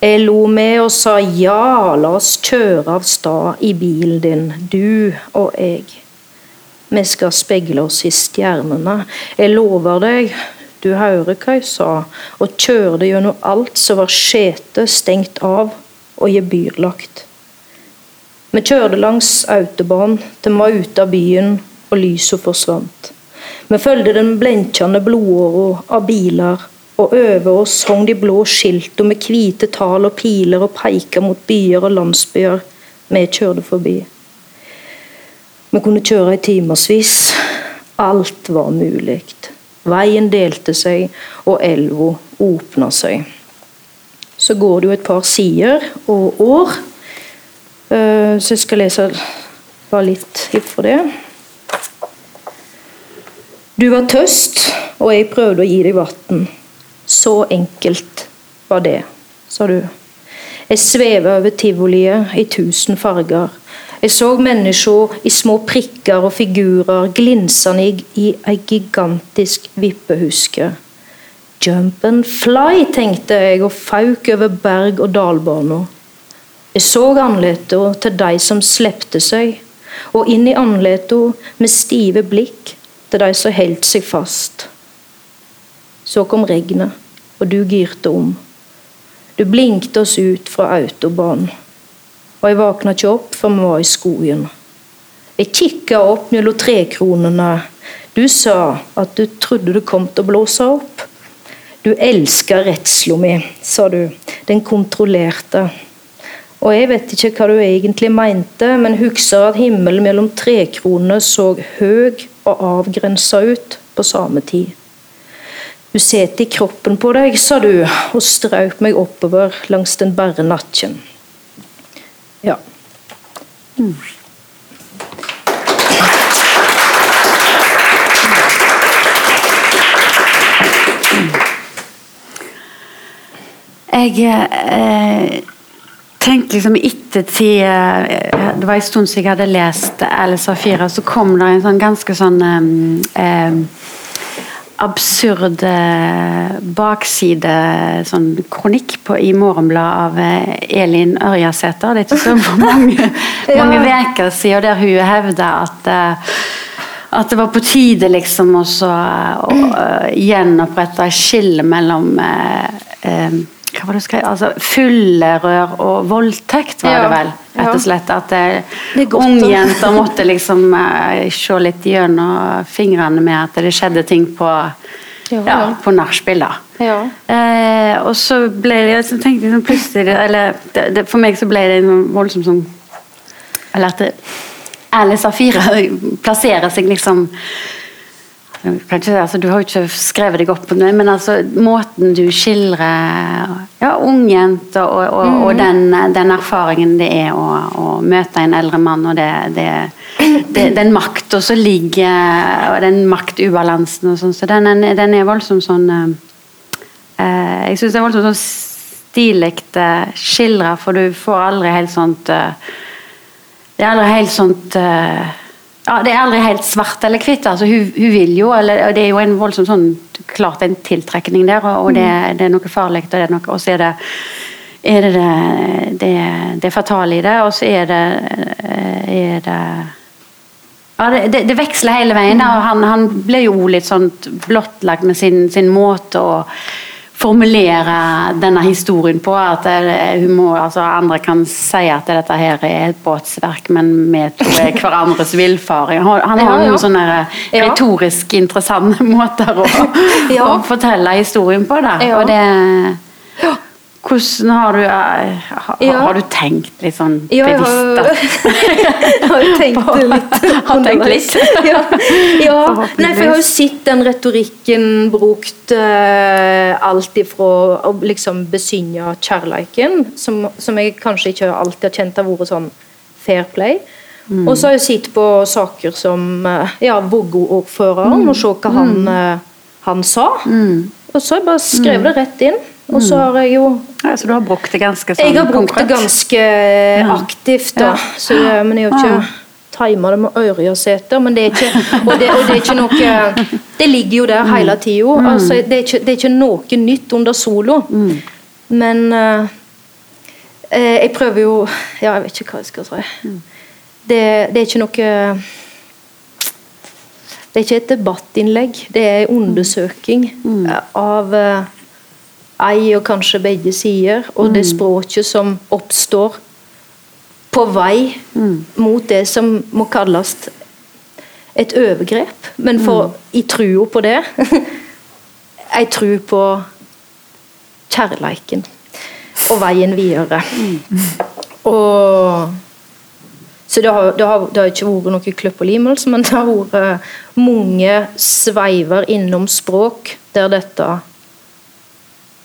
Jeg lo med og sa ja, la oss kjøre av sted i bilen din, du og jeg. Vi skal speile oss i stjernene. Jeg lover deg, du hører hva jeg sa, og kjørte gjennom alt som var skjete, stengt av og gebyrlagt. Vi kjørte langs autobahn til vi var ute av byen og lyset forsvant. Vi fulgte den blenkende blodåra av biler og over oss hang de blå skiltene med hvite tall og piler og peika mot byer og landsbyer vi kjørte forbi. Vi kunne kjøre i timevis. Alt var mulig. Veien delte seg, og elva åpna seg. Så går det jo et par sider og år, eh, så jeg skal lese bare litt ifra det. Du var tøst, og jeg prøvde å gi deg vann. Så enkelt var det, sa du. Jeg svever over tivoliet i tusen farger. Jeg så mennesker i små prikker og figurer glinsende i ei gigantisk vippehuske. Jump and fly, tenkte jeg og fauk over berg- og dalbaner. Jeg så andletene til de som slepte seg, og inn i andletene med stive blikk til de som holdt seg fast. Så kom regnet, og du girte om. Du blinkte oss ut fra autobahn, og jeg våkna ikke opp før vi var i skogen. Jeg kikka opp mellom trekronene. Du sa at du trodde det kom til å blåse opp. Du elsker redsla mi, sa du. Den kontrollerte. Og jeg vet ikke hva du egentlig mente, men husker at himmelen mellom trekronene så høy og avgrensa ut på samme tid. Du setter i kroppen på deg, sa du, og strøk meg oppover langs den bare nakken. Ja. Mm. Jeg eh, tenkte liksom ettertid eh, Det var en stund siden jeg hadde lest Alice Safira, så kom det en sånn ganske sånn eh, absurd eh, bakside sånn kronikk på, i Morgenbladet av eh, Elin Ørjasæter. Det er ikke så mange, uker ja. siden der hun hevder at eh, at det var på tide liksom å uh, gjenopprette skillet mellom eh, uh, hva var det skrevet? Altså, Fyllerør og voldtekt, var ja, det vel. rett og slett. At uh, ungjenter måtte liksom uh, se litt gjennom fingrene med at det skjedde ting på ja, ja. på nachspiel. Ja. Eh, og så ble det liksom, tenkte jeg sånn plutselig eller det, det, For meg så ble det en voldsom sånn Eller at Erle Safira plasserer seg liksom Kanskje, altså, du har jo ikke skrevet deg opp på det, men altså, måten du skildrer ja, ungjenter og, og, mm. og den, den, erfaringen det er å, å, møte en eldre mann, og det, det, det den makta som ligger, og den maktubalansen og sånn, så den, den, er voldsomt sånn eh, Jeg syns det er voldsomt sånn stilig eh, skildra, for du får aldri helt sånt eh, Det er aldri helt sånt eh, ja, Det er aldri helt svart eller hvitt. Altså, hun, hun, vil jo, eller, og det er jo en voldsom sånn, klart en tiltrekning der, og, og det, mm. det, er noe farlig. Og, så er det er det det, det, fatale i det, og så er det, er det ja, det, det, veksler hele veien. Da. Mm. Han, han ble jo litt sånn blottlagt med sin, sin måte å formulere denne historien på. At må, altså andre kan si at dette her er et båtsverk, men vi tror er hverandres villfaring. Han har ja, ja. noen sånne retorisk interessante måter å, ja. å, fortelle historien på. Da. Og det hvordan har du, eh, har, ja. har du tenkt litt sånn bevisst? Jeg har, tenkt litt. har tenkt litt? ja. ja. Nei, for jeg har jo sett den retorikken brukt uh, alt ifra å liksom besynge kjærleiken, som, som, jeg kanskje ikke alltid har kjent har vært sånn fair play. Mm. Og så har jeg sett på saker som uh, ja, Vågå-ordføreren, mm. og se hva han, uh, han sa. Mm. Og så har jeg bare skrevet det rett inn. Og så har jeg jo ja, Så du har brukt det ganske sånn Jeg har brukt det ganske aktivt, da. Ja. Så, men jeg har ikke ja. tima det med øreseter, Men det er ikke og det, og det er ikke noe Det ligger jo der hele tida. Mm. Altså, det, det er ikke noe nytt under solo. Mm. Men uh, jeg prøver jo Ja, jeg vet ikke hva jeg skal si. Mm. Det, det er ikke noe det er ikke et debattinnlegg, det er en undersøking mm. av uh, ei og kanskje begge sider, og det mm. språket som oppstår på vei mm. mot det som må kalles et overgrep. Men for mm. i trua på det Ei tru på kjærleiken og veien videre. Og så det har, det, har, det har, ikke vært noe kløpp og lim, men det har vært mange sveiver innom språk der dette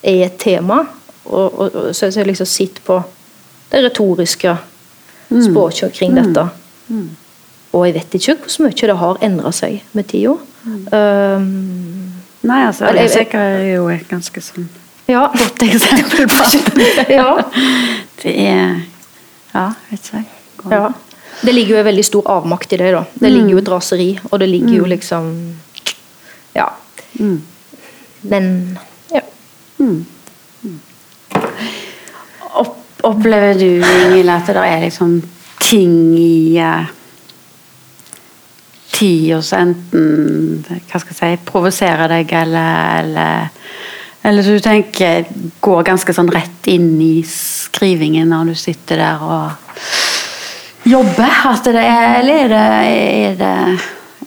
er et tema. Og, og, og så jeg liksom sitter på det retoriske mm. språket omkring mm. dette. Mm. Og jeg vet ikke hvor mye det har endra seg med tida. Mm. Um, Nei, altså, Alesek er jo et ganske sånn ja. godt eksempel på det. ja. Det er Ja, vet ikke jeg. Ja. Det ligger jo en veldig stor avmakt i det. da. Det ligger jo et raseri, og det ligger jo liksom Ja. Mm. Opplever du Ingvild, at det er liksom ting i uh, tida som enten hva skal jeg si, provoserer deg, eller, eller, eller du tenker går ganske sånn rett inn i skrivingen når du sitter der og jobber? At det er, eller er det, er det,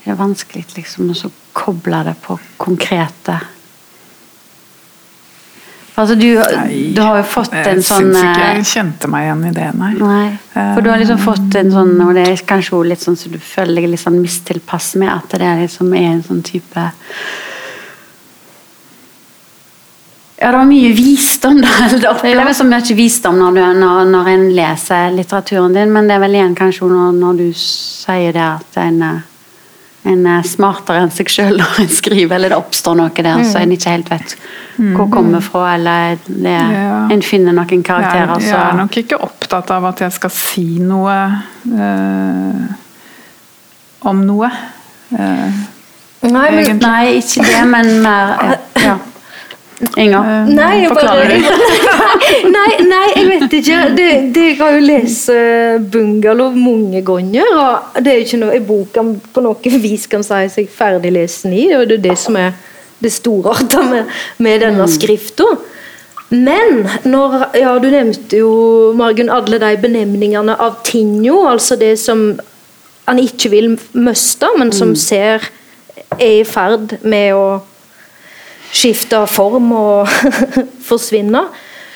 er det vanskelig liksom å koble det på konkrete Altså, du, Nei, du har jo fått en Jeg sånn syns ikke eh, jeg kjente meg igjen i det, nei. Nei, for du har liksom fått en sånn, og det er kanskje også litt sånn så du føler deg litt sånn mistilpass med at det liksom er en sånn type Ja, det var mye visdom, da. Det oppleves som mye visdom når, du, når, når en leser litteraturen din, men det er vel igjen kanskje når, når du sier det at en, er- en er smartere enn seg sjøl når en skriver, eller det oppstår noe der så en ikke helt vet hvor det kommer fra, eller det, Ja. en finner noen karakterer. er- jeg er nok ikke opptatt av at jeg skal si noe øh, om noe. Øh, Nei, men, Nei, ikke det, men mer ja. Inger, Nei, forklarer bare, du? nei, nei, jeg vet ikke. Det, det, jeg har jo lest eh, 'Bungalow' mange ganger. og Det er jo ikke noe en bok kan på noe vis kan si seg ferdiglesen i. og Det er det som er det storarta med, med denne skrifta. Men når, ja, du nevnte jo Margunn, alle de benemningene av Tinjo, altså det som han ikke vil miste, men som ser er i ferd med å skifte form og forsvinne.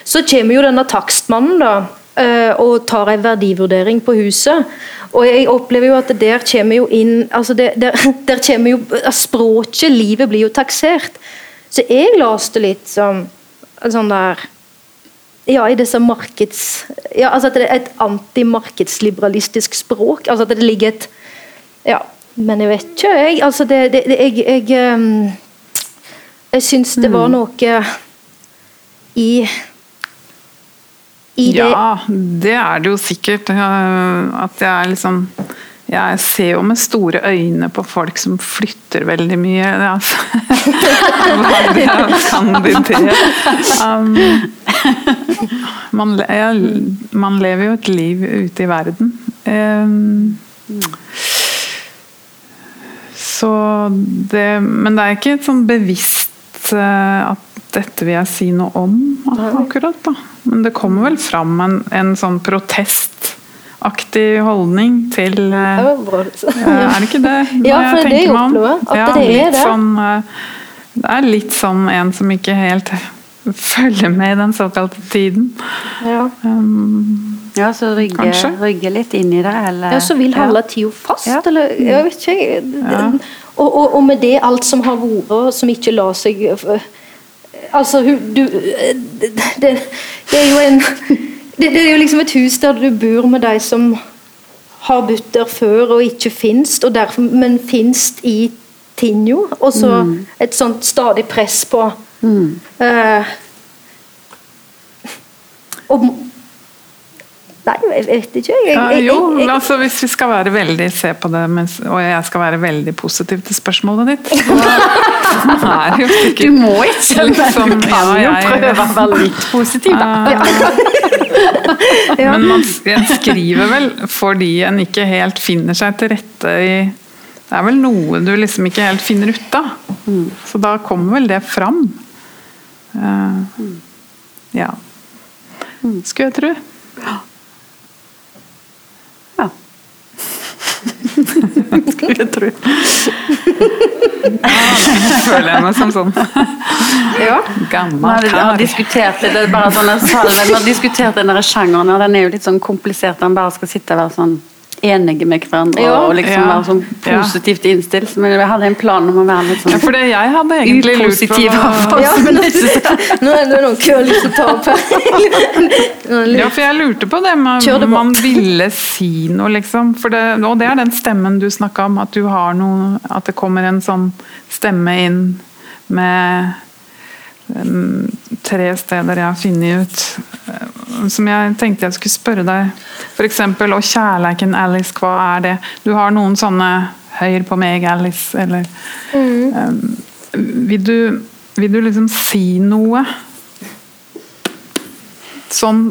Så kommer jo denne takstmannen da, eh, og tar en verdivurdering på huset. Og jeg opplever jo at der kommer jo inn altså der, der, der kommer jo Språket, livet, blir jo taksert. Så jeg leste litt som sånn der ja, i disse markeds... Ja, altså at det er et antimarkedsliberalistisk språk. altså at det ligger et Ja, men jeg vet ikke, jeg. Altså det, det, jeg, jeg ehm, jeg syns det var noe i i det Ja, det er det jo sikkert. eh, At jeg er liksom Jeg ser jo med store øyne på folk som flytter veldig mye. Altså. Hva det kan de det? Um, man, jeg, man lever jo et liv ute i verden. Um, så det Men det er ikke et sånn bevisst at dette vil jeg si noe om akkurat, da. Men det kommer vel fram en, en sånn protestaktig holdning til eh, Det var eh, Er det ikke det? Ja, for det er om? opplever, at Ja, det er det. Sånn, eh, det er litt sånn en som ikke helt følger med i den såkalte tiden. Ja. Um, Ja, så rygge, rygge litt inn i det, eller ja, så vil holde tida fast, Ja. eller Jeg vet ikke. Ja. Og, og, og med det alt som har vært, som ikke lar seg Altså, du det, det, er jo en det, det er jo liksom et hus der du bor med de som har bodd der før og ikke finst, og derfor, men finst i Tinjo. Og så et sånt stadig press på eh, og, Nei, jeg vet ikke. Jeg, Ja, jeg, jeg, jo, altså hvis vi skal være veldig se på det, og jeg skal være veldig positiv til spørsmålet ditt er jo Du må ikke, Liksom, du kan ja, jo prøve å være litt positiv, da. Men man skriver vel fordi en ikke helt finner seg til rette i Det er vel noe du liksom ikke helt finner ut av. Så da kommer vel det fram. Eh, ja. Skulle jeg tro. Ja. Skulle jeg tro. føler jeg meg som sånn ja. Vi gammel har, har kar. diskutert det er bare sånn vi har diskutert den der sjangeren, og den er jo litt sånn komplisert. Den bare skal sitte og være sånn enige med hverandre Ja. og liksom Ja. være sånn Ja. positivt innstilt. Men jeg hadde en plan om å være litt Ja, sånn for det jeg hadde egentlig på upositiv. var- Ja, men nå er det noen køer har lyst til å ta opp her. Ja, for jeg lurte på det med om man ville si noe, liksom. For det, og det er den stemmen du snakka om, at du har noe At det kommer en sånn stemme inn med um, tre steder jeg har funnet ut. Som jeg tenkte jeg skulle spørre deg. F.eks. Og kjærleiken, Alice, hva er det? Du har noen sånne Høyr på meg, Alice, eller um, vil, du, vil du liksom si noe? Sånn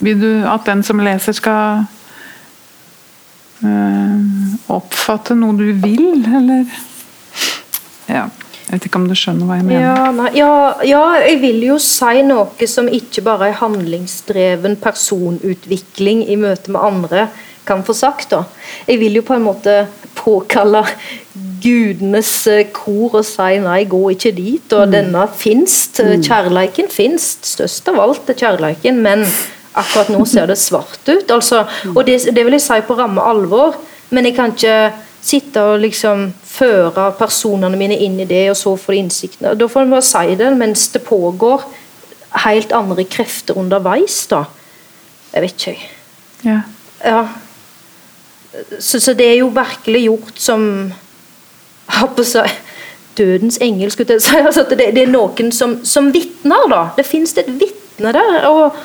Vil du at den som leser skal uh, oppfatte noe du vil, eller? Ja. Jeg vet ikke om du skjønner hva jeg mener. Ja, nei, ja, ja, jeg vil jo si noe som ikke bare er handlingsdreven personutvikling i møte med andre kan få sagt. da. Jeg vil jo på en måte påkalle gudenes eh, kor og si nei, gå ikke dit. Og denne finst. Kjærleiken finst. Størst av alt er kjærleiken, men akkurat nå ser det svart ut. Altså, og det, det vil jeg si på ramme alvor, men jeg kan ikke sitte og liksom føre personene mine inn i det, og så få innsiktene. Da får en bare si det mens det pågår helt andre krefter underveis, da. Jeg vet ikke, jeg. Ja. Ja. Så, så det er jo virkelig gjort som å Dødens engel, skulle jeg si. Altså det, det er noen som, som vitner, da. Det fins et vitne der. Og,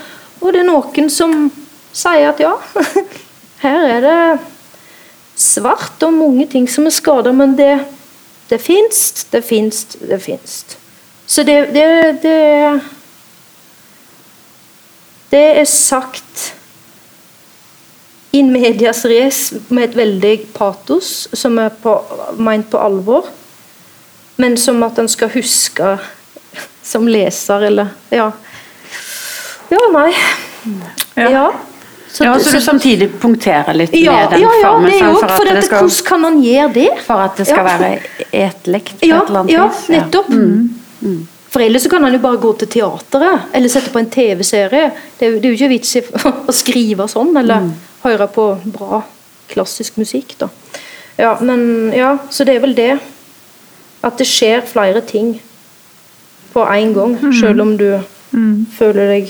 og det er noen som sier at ja, her er det svart og mange ting som er skada, men det, det fins, det fins, det fins. Så det, det, det Det er sagt in medias res med et veldig patos som er på, ment på alvor, men som at en skal huske som leser, eller Ja. Ja, nei. Ja. Ja. Så, Ja, så du samtidig punkterer litt ja, med den ja, ja, formen, jo for, for det dette, skal, hvordan kan han gjøre det? for at det skal Ja. være etelig på Ja, et eller annet ja vis. nettopp. Mm. For ellers så kan han jo bare gå til teateret, eller sette på en TV-serie. Det, det er jo ikke vits i å skrive sånn, eller Mm. høre på bra klassisk musikk, da. Ja, men ja, så det er vel det. At det skjer flere ting på én gang, Mm. selv om du føler deg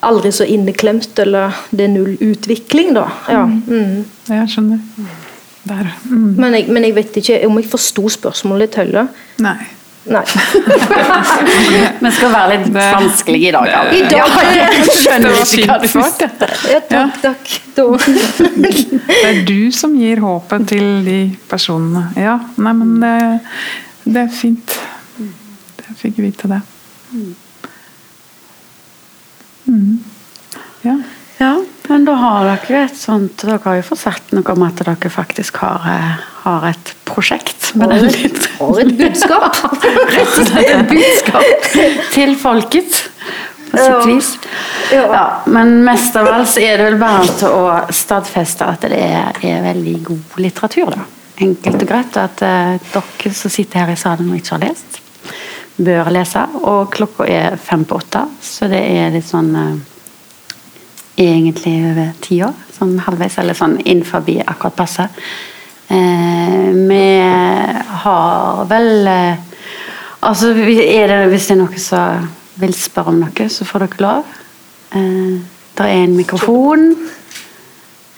aldri så inneklemt, eller det er null utvikling, da. Ja. Mm. Jeg skjønner. Der. Mm. Men, jeg, men jeg vet ikke om jeg forsto spørsmålet ditt heller. Nei. Nei. Vi skal være litt vanskelige i dag. Alva. I dag Ja, jeg skjønner Det ikke hva du svarte. Ja, takk, takk. Da. Det er du som gir håpet til de personene. Ja, nei, men det, det er fint. Jeg fikk vite det. Mm. Ja. Ja, men da har dere et sånt Dere har jo fått sagt noe om at dere faktisk har, eh, har et prosjekt med den litt Har et budskap. rett og slett et budskap til folket, på sitt Ja. vis. Ja, men mest av alt så er det vel bare til å stadfeste at det er, er veldig god litteratur, da. Enkelt og greit. At uh, dere som sitter her i salen og ikke har lest, bør lese. Og klokka er fem på åtte, så det er litt sånn eh, Egentlig over tida, sånn halvveis, eller sånn innenfor akkurat passe. Eh, vi har vel eh, Altså, er det, hvis det er noen som vil spørre om noe, så får dere lov. Eh, det er en mikrofon.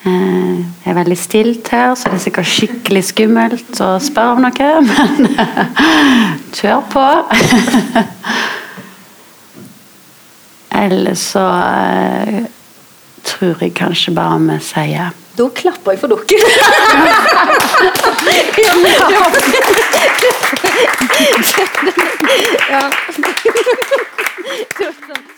Eh, det er veldig stilt her, så det er sikkert skikkelig skummelt å spørre om noe, men kjør på. Eller så eh, tror jeg kanskje bare vi sier Da klapper jeg for dere. ja. ja.